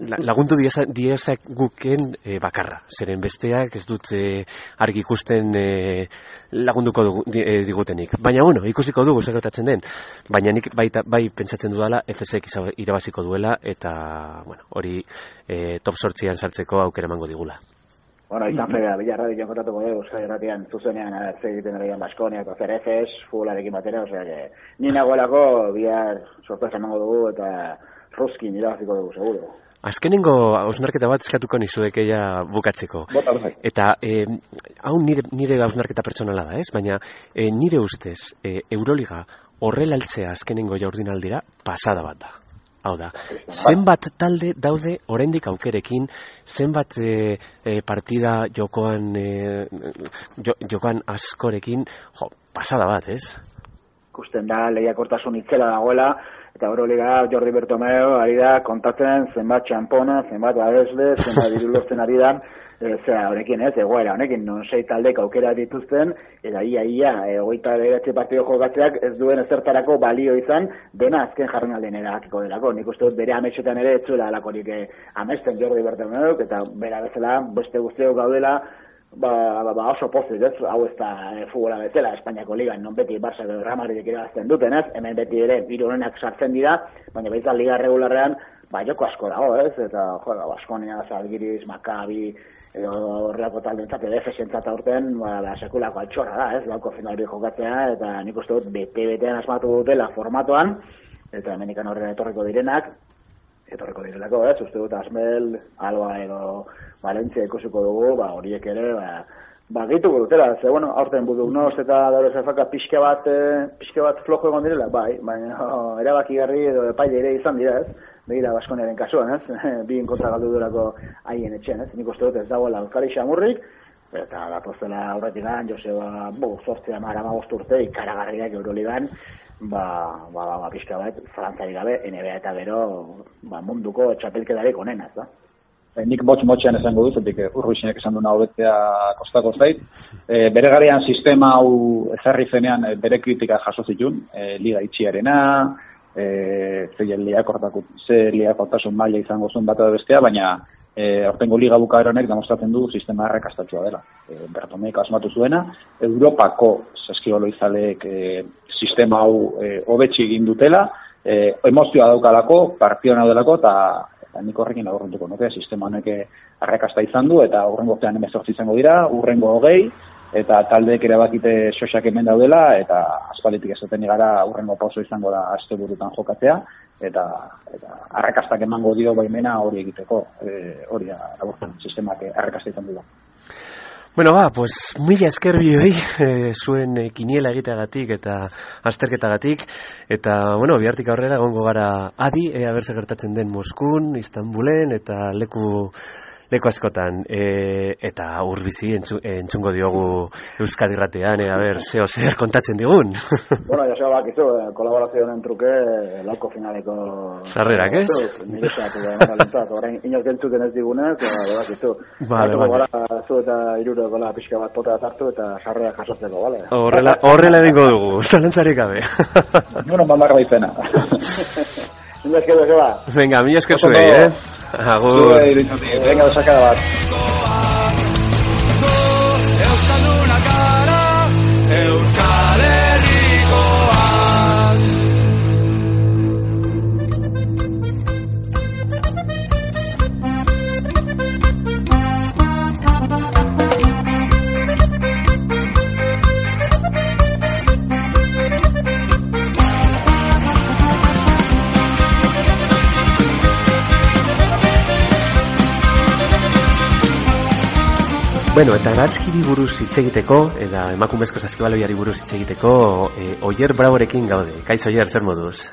la- lagundu dieza, diezak guken e, bakarra. Zeren besteak ez dut e, argi ikusten e, lagunduko dugu, di, e, digutenik. Baina bueno, ikusiko dugu zer gertatzen den. Baina nik baita, bai pentsatzen dudala Efesek irabaziko duela eta bueno, hori e, top sortzian sartzeko aukera emango digula. Bueno, izan fega, bilarra dikion kontatuko dugu, Euskal Herratian zuzenean, a ber, zer egiten dara Baskonia, eta zer efes, futbolarekin batera, osea, que, ni nagoelako, bihar sorpresa emango dugu, eta ruskin irabaziko dugu, seguro. Azkenengo hausnarketa bat eskatuko nizuek ja bukatzeko. Bota, bai. Eta eh, hau nire, nire hausnarketa pertsonala da, ez? Baina eh, nire ustez eh, Euroliga horrelaltzea azkenengo jaurdinaldira pasada bat da. Hau da, zenbat talde daude oraindik aukerekin, zenbat e, e, partida jokoan, e, jo, jokoan askorekin, jo, pasada bat, ez? ikusten da lehiakortasun itzela dagoela, eta Euroliga Jordi Bertomeu ari da kontatzen zenbat txampona, zenbat babesle, zenbat diru ari da, zera, honekin ez, egoera, honekin non sei taldek aukera dituzten, eta ia, ia, e, hogeita bederatzi partido jokatzeak ez duen ezertarako balio izan, dena azken jarren alden erabakiko delako. Nik uste dut bere ametxetan ere ez zuela alakorik eh, amesten Jordi Bertomeuk, eta bera bezala beste guztiok gaudela, ba, ba, ba oso pozik, ez? Hau ez da e, futbola bezala, Espainiako ligan, non beti Barça edo Real Madridek irabazten duten, ez? Hemen beti ere hiru honenak sartzen dira, baina baita liga regularrean, ba, joko asko dago, ez? Eta, jo, ba, Baskonia, Zalgiris, Maccabi, edo horrelako taldentzat, edo efesentzat aurten, ba, ba, sekulako altxorra da, ez? Lauko finalri jokatzea, eta nik uste dut bete-betean asmatu dutela formatoan, eta hemenikan horrela etorriko direnak, etorriko direlako, ez? Uste dut Asmel, Alba edo Valentzia ikusiko dugu, ba, horiek ere, ba, ba, gehituko dutela, ze, bueno, aurten budugnoz eta daure zefaka pixka bat, pixka bat flojo egon direla, bai, baina oh, erabakigarri edo epaile ere izan dira, ez? Begira Baskoniaren kasuan, ez? Bien kontra galdu durako haien etxean, ez? Nik uste dut ez dagoela Euskari xamurrik, eta datozela aurretik gan, Joseba, bo, zortzea mara urte, ikaragarriak Euroligan, ba, ba, ba, ba pixka bat, zalantzari gabe, NBA eta gero, ba, munduko txapelkedarik onena, ez da? E, nik motx motxean esango dut, zetik urruizinek esan duna hobetzea kostako zait. E, bere garaian sistema hau ezarri zenean bere kritika jaso zitun, e, liga itxiarena, e, zeien liakortako, ze liakortasun maila izango zuen bat edo bestea, baina e, ortengo liga bukaer honek demostratzen du sistema errekastatua dela. E, Bertomeik asmatu zuena, Europako saskiolo izalek e, sistema hau e, egin dutela, e, emozioa daukalako, partioan delako, eta eta nik horrekin aurrentuko nuke, sistema honek arrakasta izan du, eta urrengo urtean emezortzi izango dira, urrengo hogei, eta taldeek erabakite xosak hemen daudela, eta aspalitik esaten gara urrengo pauso izango da aste burutan jokatzea, eta, eta arrakastak emango dio baimena hori egiteko, e, hori da, sistemak arrakasta izan du da. Bueno, ba, pues mila esker bioi, e, zuen e, kiniela egiteagatik eta azterketagatik, eta, bueno, bihartik aurrera egongo gara adi, ea berze gertatzen den Moskun, Istanbulen, eta leku, leku askotan, e, eta urbizi entzu, entzungo diogu Euskadi ratean, e, a ber, zeo zer kontatzen digun. bueno, ya se bakizu, eh, kolaborazioen truke, eh, lauko finaleko... Sarrerak, ez? Nire zatu, da, malentzat, orain inoz gentzuten ez digunez, eta bakizu. Vale, vale. Gara, zu eta iruro gola pixka bat pota hartu eta sarreak jasotzeko, bale? Horrela, horrela egingo dugu, zalantzarik gabe. Bueno, mamar baizena. Mila esker, Joseba. Venga, mila esker zuei, eh? Agur. Venga, osakada bat. Euskalduna gara, Euskal Bueno, eta arazkiri buruz hitz egiteko, eta emakumezko saskibaloiari buruz hitz egiteko, e, Oier Braborekin gaude. Kaiz Oier, zer moduz?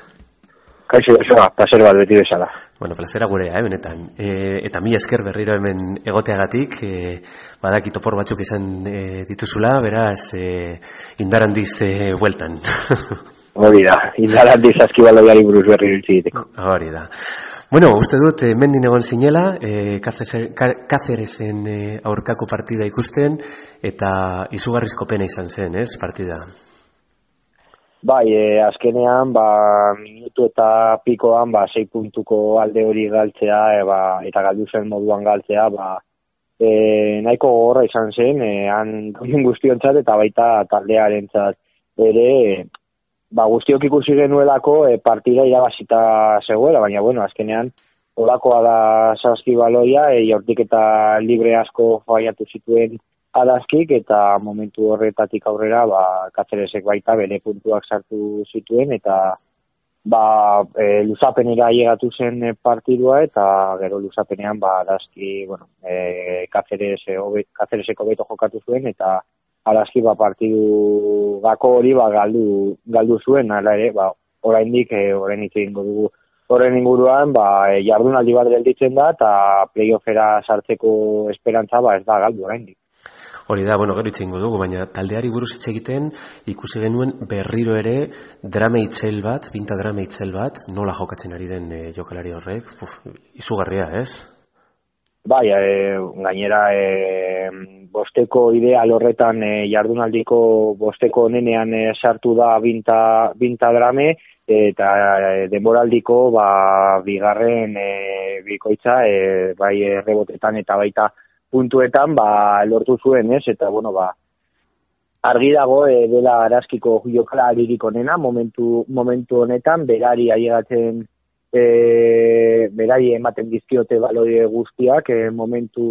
Kaixo, Joseba, placer bat beti bezala. Bueno, plazera gurea, eh, benetan. E, eta mi esker berriro hemen egoteagatik, e, badakit opor batzuk izan e, dituzula, beraz, e, indar handiz e, bueltan. Hori da, indaran dizazkibaloiari buruz berri egiteko. Hori da. Bueno, uste dut, e, mendin egon zinela, e, Kazeresen e, aurkako partida ikusten, eta izugarrizko pena izan zen, ez, partida? Bai, e, azkenean, ba, minutu eta pikoan, ba, sei puntuko alde hori galtzea, e, ba, eta galdu zen moduan galtzea, ba, e, nahiko gogorra izan zen, e, han guztiontzat eta baita taldearentzat ere, ba, guztiok ikusi genuelako e, partida irabazita zegoela, baina, bueno, azkenean, olakoa da saskibaloia, e, jaurtik eta libre asko faiatu zituen arazkik, eta momentu horretatik aurrera, ba, katzeresek baita bere puntuak sartu zituen, eta ba, e, luzapenera llegatu zen partidua, eta gero luzapenean, ba, arazki, bueno, e, katzeres, e, obe, katzereseko beto jokatu zuen, eta arazki ba partidu gako hori ba galdu galdu zuen hala ere ba oraindik e, orain hitz egingo dugu. Horren inguruan ba e, jardunaldi bat gelditzen da eta playoffera sartzeko esperantza ba ez da galdu oraindik. Hori da, bueno, gero itxengo dugu, baina taldeari buruz hitz egiten ikusi genuen berriro ere drama itzel bat, binta drama itzel bat, nola jokatzen ari den e, jokalari horrek, Uf, izugarria, ez? Bai, e, gainera e, bosteko ideal horretan e, jardunaldiko bosteko nenean e, sartu da binta, binta drame eta e, denboraldiko ba, bigarren e, bikoitza e, bai rebotetan eta baita puntuetan ba, lortu zuen ez? Eta bueno ba argi dago e, dela arazkiko jokalaririk onena momentu, momentu honetan berari ailegatzen e, berari ematen dizkiote baloi guztiak e, momentu,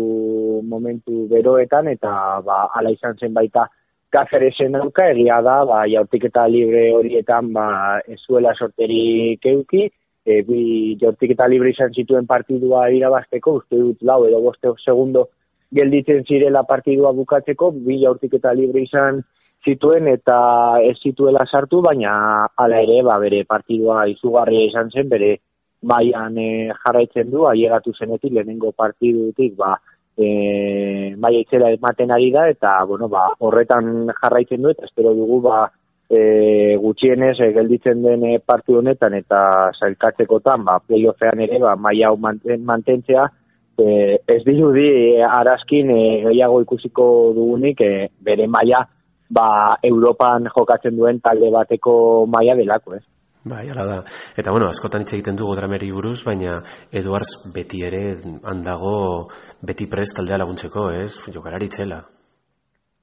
momentu beroetan eta ba, ala izan zen baita Cáceresen auka egia da, ba, jaurtik eta libre horietan ba, ez zuela sorterik euki, e, bi jaurtik eta libre izan zituen partidua irabazteko, uste dut lau edo boste segundo gelditzen zirela partidua bukatzeko, bi jaurtik eta libre izan zituen eta ez zituela sartu, baina hala ere, ba, bere partidua izugarria izan zen, bere maian e, jarraitzen du, ailegatu zenetik lehenengo partidutik, ba, e, maia itzela ematen ari da, eta, bueno, ba, horretan jarraitzen du, eta espero dugu, ba, e, gutxienez e, gelditzen den e, partidu honetan, eta zailkatzekotan, ba, playoffean ere, ba, maia hau manten, mantentzea, e, ez dirudi arazkin e, gehiago ikusiko dugunik, e, bere maia, ba, Europan jokatzen duen talde bateko maia delako, ez? Bai, ala da. Eta bueno, askotan hitz egiten dugu drameri buruz, baina Eduards beti ere handago beti prest taldea laguntzeko, ez? Jokalari txela.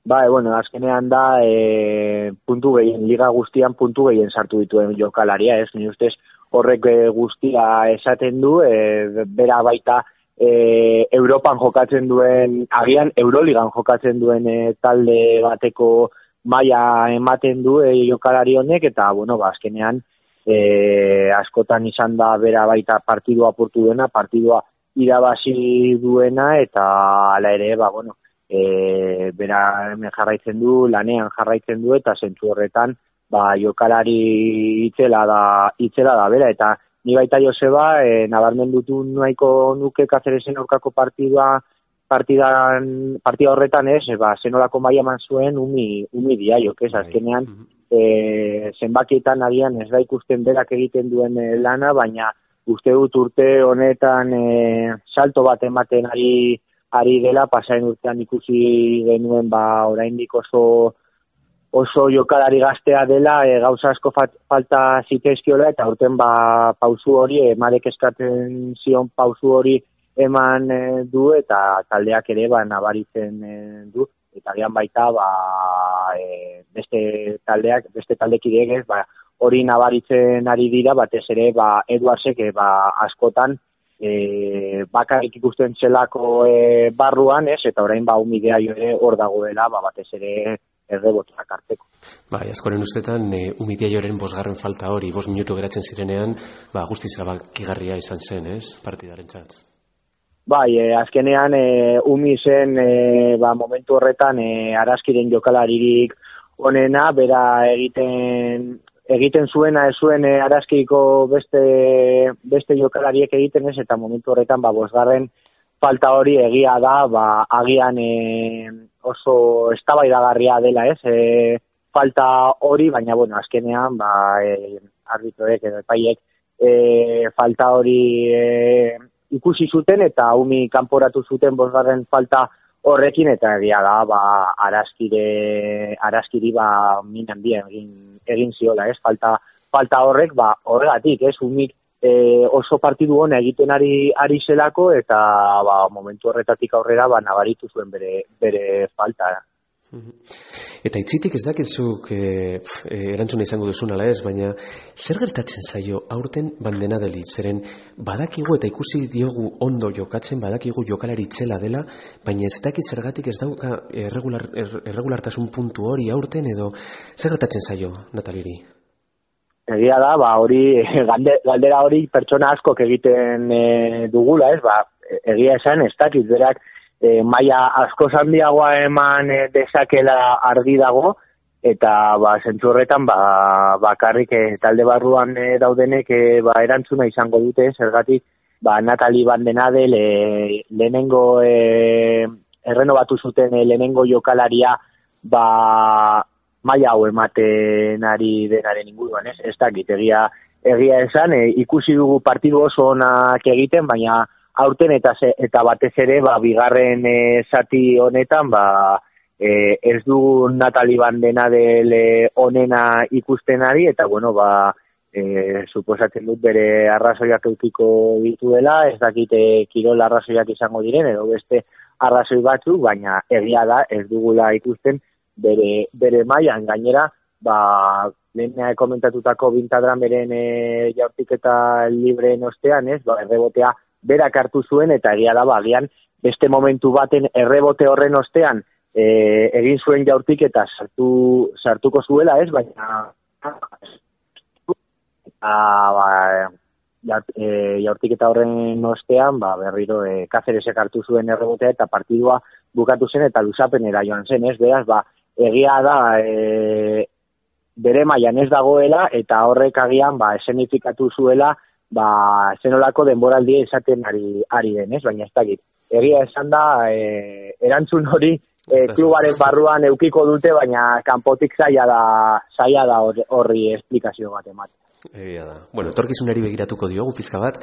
Bai, bueno, azkenean da e, puntu gehien, liga guztian puntu gehien sartu dituen jokalaria, ez? Ni ustez horrek e, guztia esaten du, e, bera baita e, Europan jokatzen duen, agian Euroligan jokatzen duen e, talde bateko maila ematen du e, jokalari honek, eta, bueno, ba, azkenean, e, askotan izan da bera baita partidua apurtu duena, partidua irabazi duena, eta ala ere, ba, bueno, e, bera jarraitzen du, lanean jarraitzen du, eta zentzu horretan, ba, jokalari itzela da, itzela da bera, eta ni baita Joseba, e, nabarmendutu nahiko nuke Kaceresen aurkako partidua partidan, partida horretan ez, ba, zenolako maia eman zuen umi, umi diaiok, ez, azkenean, e, zenbakietan agian ez da ikusten berak egiten duen e, lana, baina uste dut urte honetan e, salto bat ematen ari ari dela, pasaren urtean ikusi genuen ba oraindik oso oso jokalari gaztea dela, e, gauza asko fat, falta zitezkiola, eta urten ba pausu hori, emarek eskaten zion pausu hori eman e, du, eta taldeak ere ba nabaritzen e, du, eta gian baita ba, e, beste taldeak, beste taldekideek ez, ba, hori nabaritzen ari dira, batez ere, ba, Eduarsek, e, ba, askotan, e, bakarrik ikusten zelako e, barruan, ez, eta orain ba, umidea ere hor dagoela, ba, batez ere, errebotak harteko. Bai, askoren ustetan, e, umidia joren bosgarren falta hori, bos minutu geratzen zirenean, ba, guztiz kigarria izan zen, ez, partidaren txatz. Bai, e, azkenean, e, umi zen, e, ba, momentu horretan, e, araskiren jokalaririk onena, bera egiten egiten zuena ez zuen e, arazkiko beste, beste jokalariek egiten ez, eta momentu horretan, ba, bosgarren falta hori egia da, ba, agian e, oso estabaidagarria dela ez, e, falta hori, baina, bueno, azkenean, ba, e, arbitroek edo epaiek, e, falta hori e, ikusi zuten eta umi kanporatu zuten bosgarren falta horrekin eta egia da ba araskire araskiri ba minan bien egin egin ziola, ez? Falta falta horrek ba horregatik, ez? Umik e, oso partidu hona egiten ari ari zelako eta ba momentu horretatik aurrera ba nabaritu zuen bere bere falta. Eta itzitik ez dakizuk e, e, erantzuna izango duzun ala ez, baina zer gertatzen zaio aurten bandena deli, zeren badakigu eta ikusi diogu ondo jokatzen, badakigu jokalari itzela dela, baina ez dakit zergatik ez dauka erregular, er, erregulartasun puntu hori aurten edo zer gertatzen zaio, Nataliri? Egia da, ba, hori, galdera hori pertsona askok egiten e, dugula, ez, ba, egia esan, ez dakit, berak, e, maia asko zandiagoa eman e, dezakela argi dago, eta ba, zentzu horretan ba, bakarrik e, talde barruan e, daudenek e, ba, erantzuna izango dute, zergatik ba, Natali Bandenade le, lehenengo e, erreno batu zuten e, lehenengo jokalaria ba, maia hau ematen ari denaren inguruan, ez, ez dakit, egia, egia esan, e, ikusi dugu partidu oso onak egiten, baina aurten eta eta batez ere ba bigarren e, zati honetan ba e, ez du Natali Bandena dele onena ikusten ari eta bueno ba e, suposatzen dut bere arrazoiak eukiko ditu dela, ez dakite kirol arrazoiak izango diren edo beste arrazoi batzu, baina egia da ez dugula ikusten bere, bere maian gainera ba lehena komentatutako bintadran beren e, jaurtik eta libreen ostean, ez, ba, errebotea berak hartu zuen eta egia da bagian beste momentu baten errebote horren ostean e, egin zuen jaurtik eta sartu, sartuko zuela ez, baina a, ba, e, jaurtik eta horren ostean ba, berriro e, kazeresek hartu zuen errebotea eta partidua bukatu zen eta luzapenera joan zen ez, beraz, ba, egia da e, bere maian ez dagoela eta horrek agian ba, esenifikatu zuela ba, zenolako denboraldia izaten ari, ari den, ez? Baina ez dakit. Egia esan da, e, erantzun hori e, klubaren barruan eukiko dute, baina kanpotik zaila da, zaila da horri esplikazio bat ematen. Egia da. Bueno, etorkizunari begiratuko diogu fizka bat,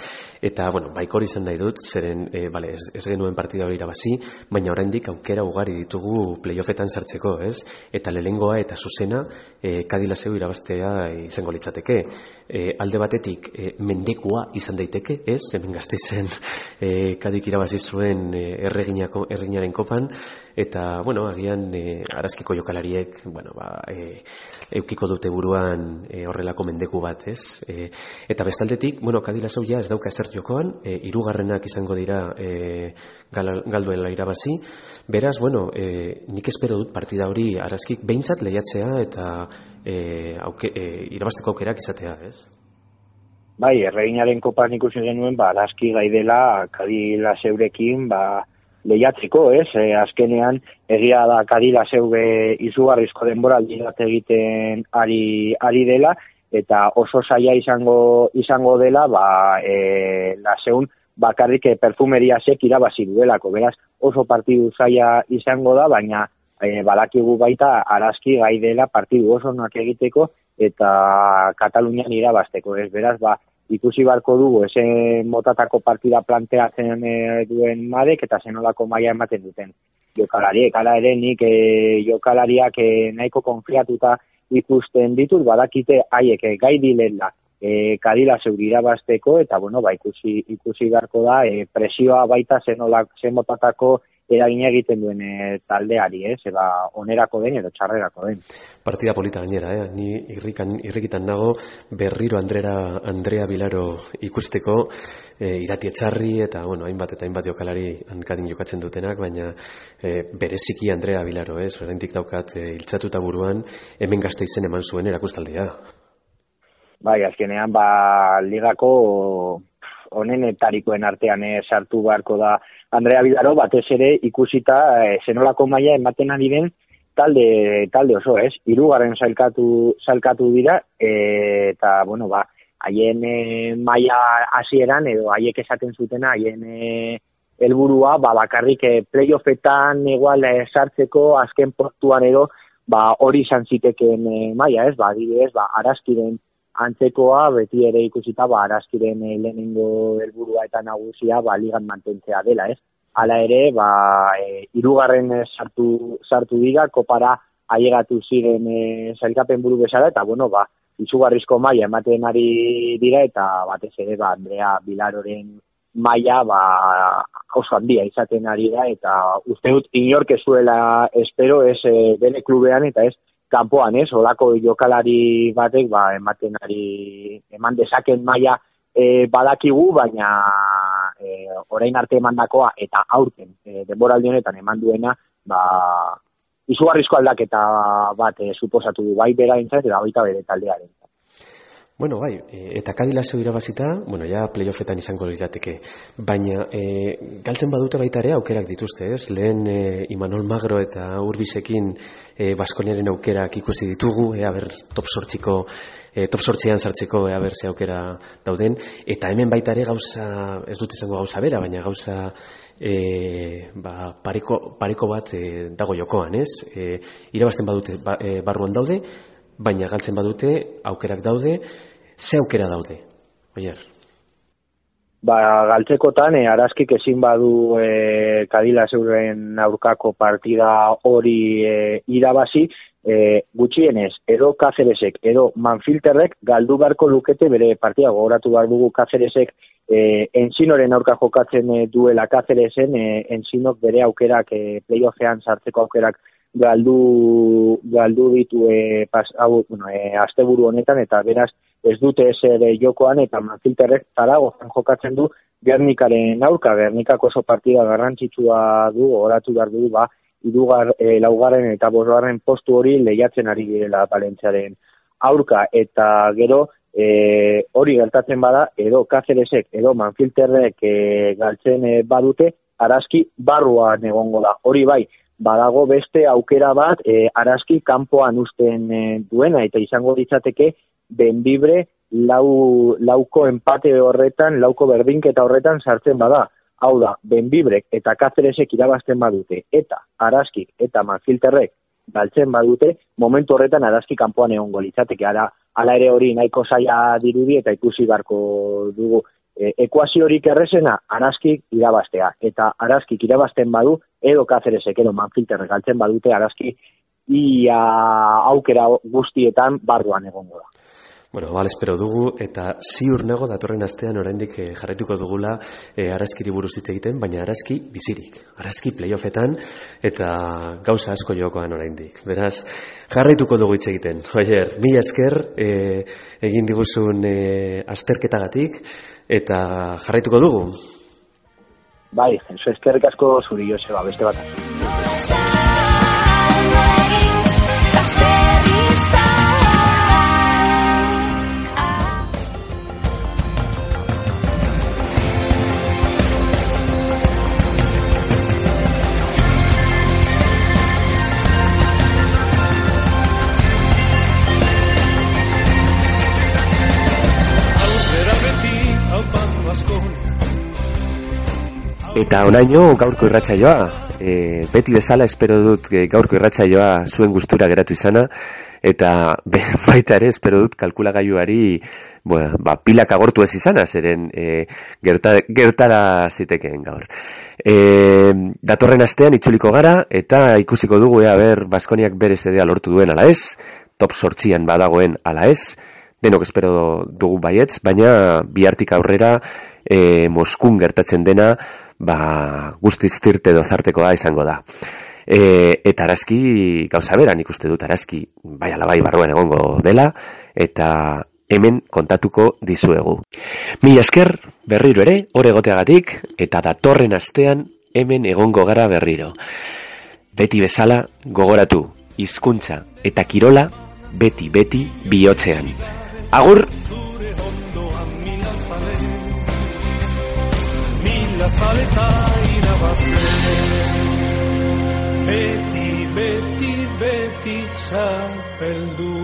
eta, bueno, baikor izan nahi dut, zeren, e, bale, ez, ez genuen partida hori irabazi, baina oraindik aukera ugari ditugu playoffetan sartzeko, ez? Eta lelengoa eta zuzena, e, kadilazeu irabaztea izango litzateke. E, alde batetik, e, mendekua izan daiteke, ez? Hemen gazte zen, e, kadik irabazi zuen e, erreginaren kopan, eta, bueno, agian, e, arazkiko jokalariek, bueno, ba, e, eukiko dute buruan e, horrelako mendeku bat, ez? E, eta bestaldetik, bueno, Kadila ja ez dauka ezer jokoan, e, irugarrenak izango dira e, gal, galduela irabazi. Beraz, bueno, e, nik espero dut partida hori arazkik behintzat lehiatzea eta e, auke, e, irabazteko aukerak izatea, ez? Bai, erreginaren kopan ikusi genuen, ba, arazki gaidela Kadila zeurekin, ba, lehiatzeko, ez? E, azkenean, egia da Kadila zeube izugarrizko denbora egiten ari, ari dela, eta oso saia izango izango dela ba e, laseun bakarrik perfumeria sek irabazi duelako, beraz oso partidu zaila izango da, baina e, balakigu baita araski gai dela partidu oso egiteko eta Katalunian irabasteko, ez beraz, ba, ikusi barko dugu, ese motatako partida planteatzen e, duen madek eta zenolako maia ematen duten jokalariek, ala ere nik e, jokalariak e, nahiko konfiatuta ikusten ditut, badakite haiek e, gai dilela e, kadila zeurira basteko, eta bueno, ba, ikusi, ikusi garko da, e, presioa baita zenolak, zenmotatako eragin egiten duen e, taldeari, ez, eba onerako den edo txarrerako den. Partida polita gainera, eh? ni irrikan, irrikitan nago berriro Andrea, Andrea Bilaro ikusteko e, irati etxarri eta bueno, hainbat eta hainbat jokalari hankadin jokatzen dutenak, baina e, bereziki Andrea Bilaro, ez, oraindik daukat e, iltzatuta buruan hemen gazte izen eman zuen erakustaldia. Bai, azkenean, ba, ligako honenetarikoen artean eh, sartu beharko da Andrea Bilaro, batez ere ikusita eh, zenolako maila ematen ari den talde, talde oso, ez? Hirugarren salkatu, salkatu dira, eh, eta, bueno, ba, haien eh, maila hasieran edo haiek esaten zutena, haien eh, helburua ba, bakarrik eh, playoffetan igual eh, sartzeko azken portuan edo, ba, hori izan zitekeen eh, maila, ez? Ba, adibidez, ba, arazkiren antzekoa beti ere ikusita ba araskiren e, lehenengo helburua eta nagusia ba ligan mantentzea dela, ez? Hala ere, ba e, hirugarren sartu sartu dira kopara ailegatu ziren e, sailkapen buru bezala eta bueno, ba izugarrizko maila ematen ari dira eta batez ere ba Andrea Bilaroren maila ba oso handia izaten ari da eta uste dut inork zuela espero ez e, bere klubean eta ez kanpoan, ez, olako jokalari batek, ba, ematen ari, eman dezaken maila e, badakigu, baina e, orain arte emandakoa eta aurten, e, denboraldi honetan eman duena, ba, izugarrizko aldaketa bat e, suposatu du, bai bera entzat, eta baita bere taldearen. Bueno, bai, e, eta kadila zeu irabazita, bueno, ja playoffetan izango lirateke, baina e, galtzen badute baita ere aukerak dituzte, ez? Lehen e, Imanol Magro eta Urbisekin e, Baskoniaren aukerak ikusi ditugu, e, aber top sortziko, e, top sortzean sartzeko, e, aber ze aukera dauden, eta hemen baita ere gauza, ez dut izango gauza bera, baina gauza e, ba, pareko, pareko bat e, dago jokoan, ez? E, irabazten badute ba, e, barruan daude, baina galtzen badute, aukerak daude, ze aukera daude, oier? Ba, galtzekotan, e, arazkik ezin badu e, kadila zeuren aurkako partida hori e, irabazi, e, gutxienez, edo kazeresek, edo manfilterrek galdu beharko lukete bere partida, gogoratu behar dugu kazeresek e, enzinoren aurka jokatzen e, duela kazeresen, e, enzinok bere aukerak, e, playoffean sartzeko aukerak galdu galdu ditu e, pas, hau, bueno, e, asteburu honetan eta beraz ez dute eser jokoan eta Manfilterrek Zaragozan jokatzen du Gernikaren aurka, Gernikako oso partida garrantzitsua du, oratu behar du, ba, idugar, e, laugarren eta bosgarren postu hori lehiatzen ari direla Balentziaren aurka eta gero e, hori gertatzen bada edo Kazeresek edo Manfilterrek e, galtzen e, badute araski barruan egongo da. Hori bai, badago beste aukera bat e, araski kanpoan usten e, duena eta izango ditzateke bendibre lau, lauko empate horretan, lauko berdinketa horretan sartzen bada. Hau da, benbibrek eta kazeresek irabazten badute eta araskik eta manfilterrek galtzen badute, momentu horretan araski kanpoan egon litzateke. Ara, ala ere hori nahiko zaila dirudi eta ikusi barko dugu e, ekuaziorik errezena araskik irabaztea. Eta araskik irabazten badu, edo kazeresek edo manfilter galtzen badute araski ia aukera guztietan barruan egongo da. Bueno, bal, espero dugu, eta ziur nago datorren astean oraindik eh, jarretuko dugula eh, araskiri buruz hitz egiten, baina araski bizirik, araski playoffetan, eta gauza asko jokoan oraindik. Beraz, jarraituko dugu hitz egiten. Oier, mi esker eh, egin diguzun eh, asterketagatik, eta jarraituko dugu. Bai, eskerrik asko zuri Joseba, beste bat. Eta onaino gaurko irratsaioa, e, beti bezala espero dut e, gaurko irratsaioa zuen gustura geratu izana eta be, baita ere espero dut kalkulagailuari bueno, ba, pilak agortu ez izana, zeren e, gerta, gertara zitekeen gaur. E, datorren astean itzuliko gara, eta ikusiko dugu ea ber Baskoniak bere zedea lortu duen ala ez, top sortzian badagoen ala ez, denok espero dugu baietz, baina bihartik aurrera e, Moskun gertatzen dena, ba, guztiz tirte dozartekoa izango da. E, eta arazki gauza beran ikuste dut arazki bai alabai barruan egongo dela eta hemen kontatuko dizuegu. Mi esker berriro ere, hor egoteagatik eta datorren astean hemen egongo gara berriro. Beti bezala gogoratu, hizkuntza eta kirola beti beti bihotzean. Agur! Mila zaleta irabazte Beti, beti, beti txapeldu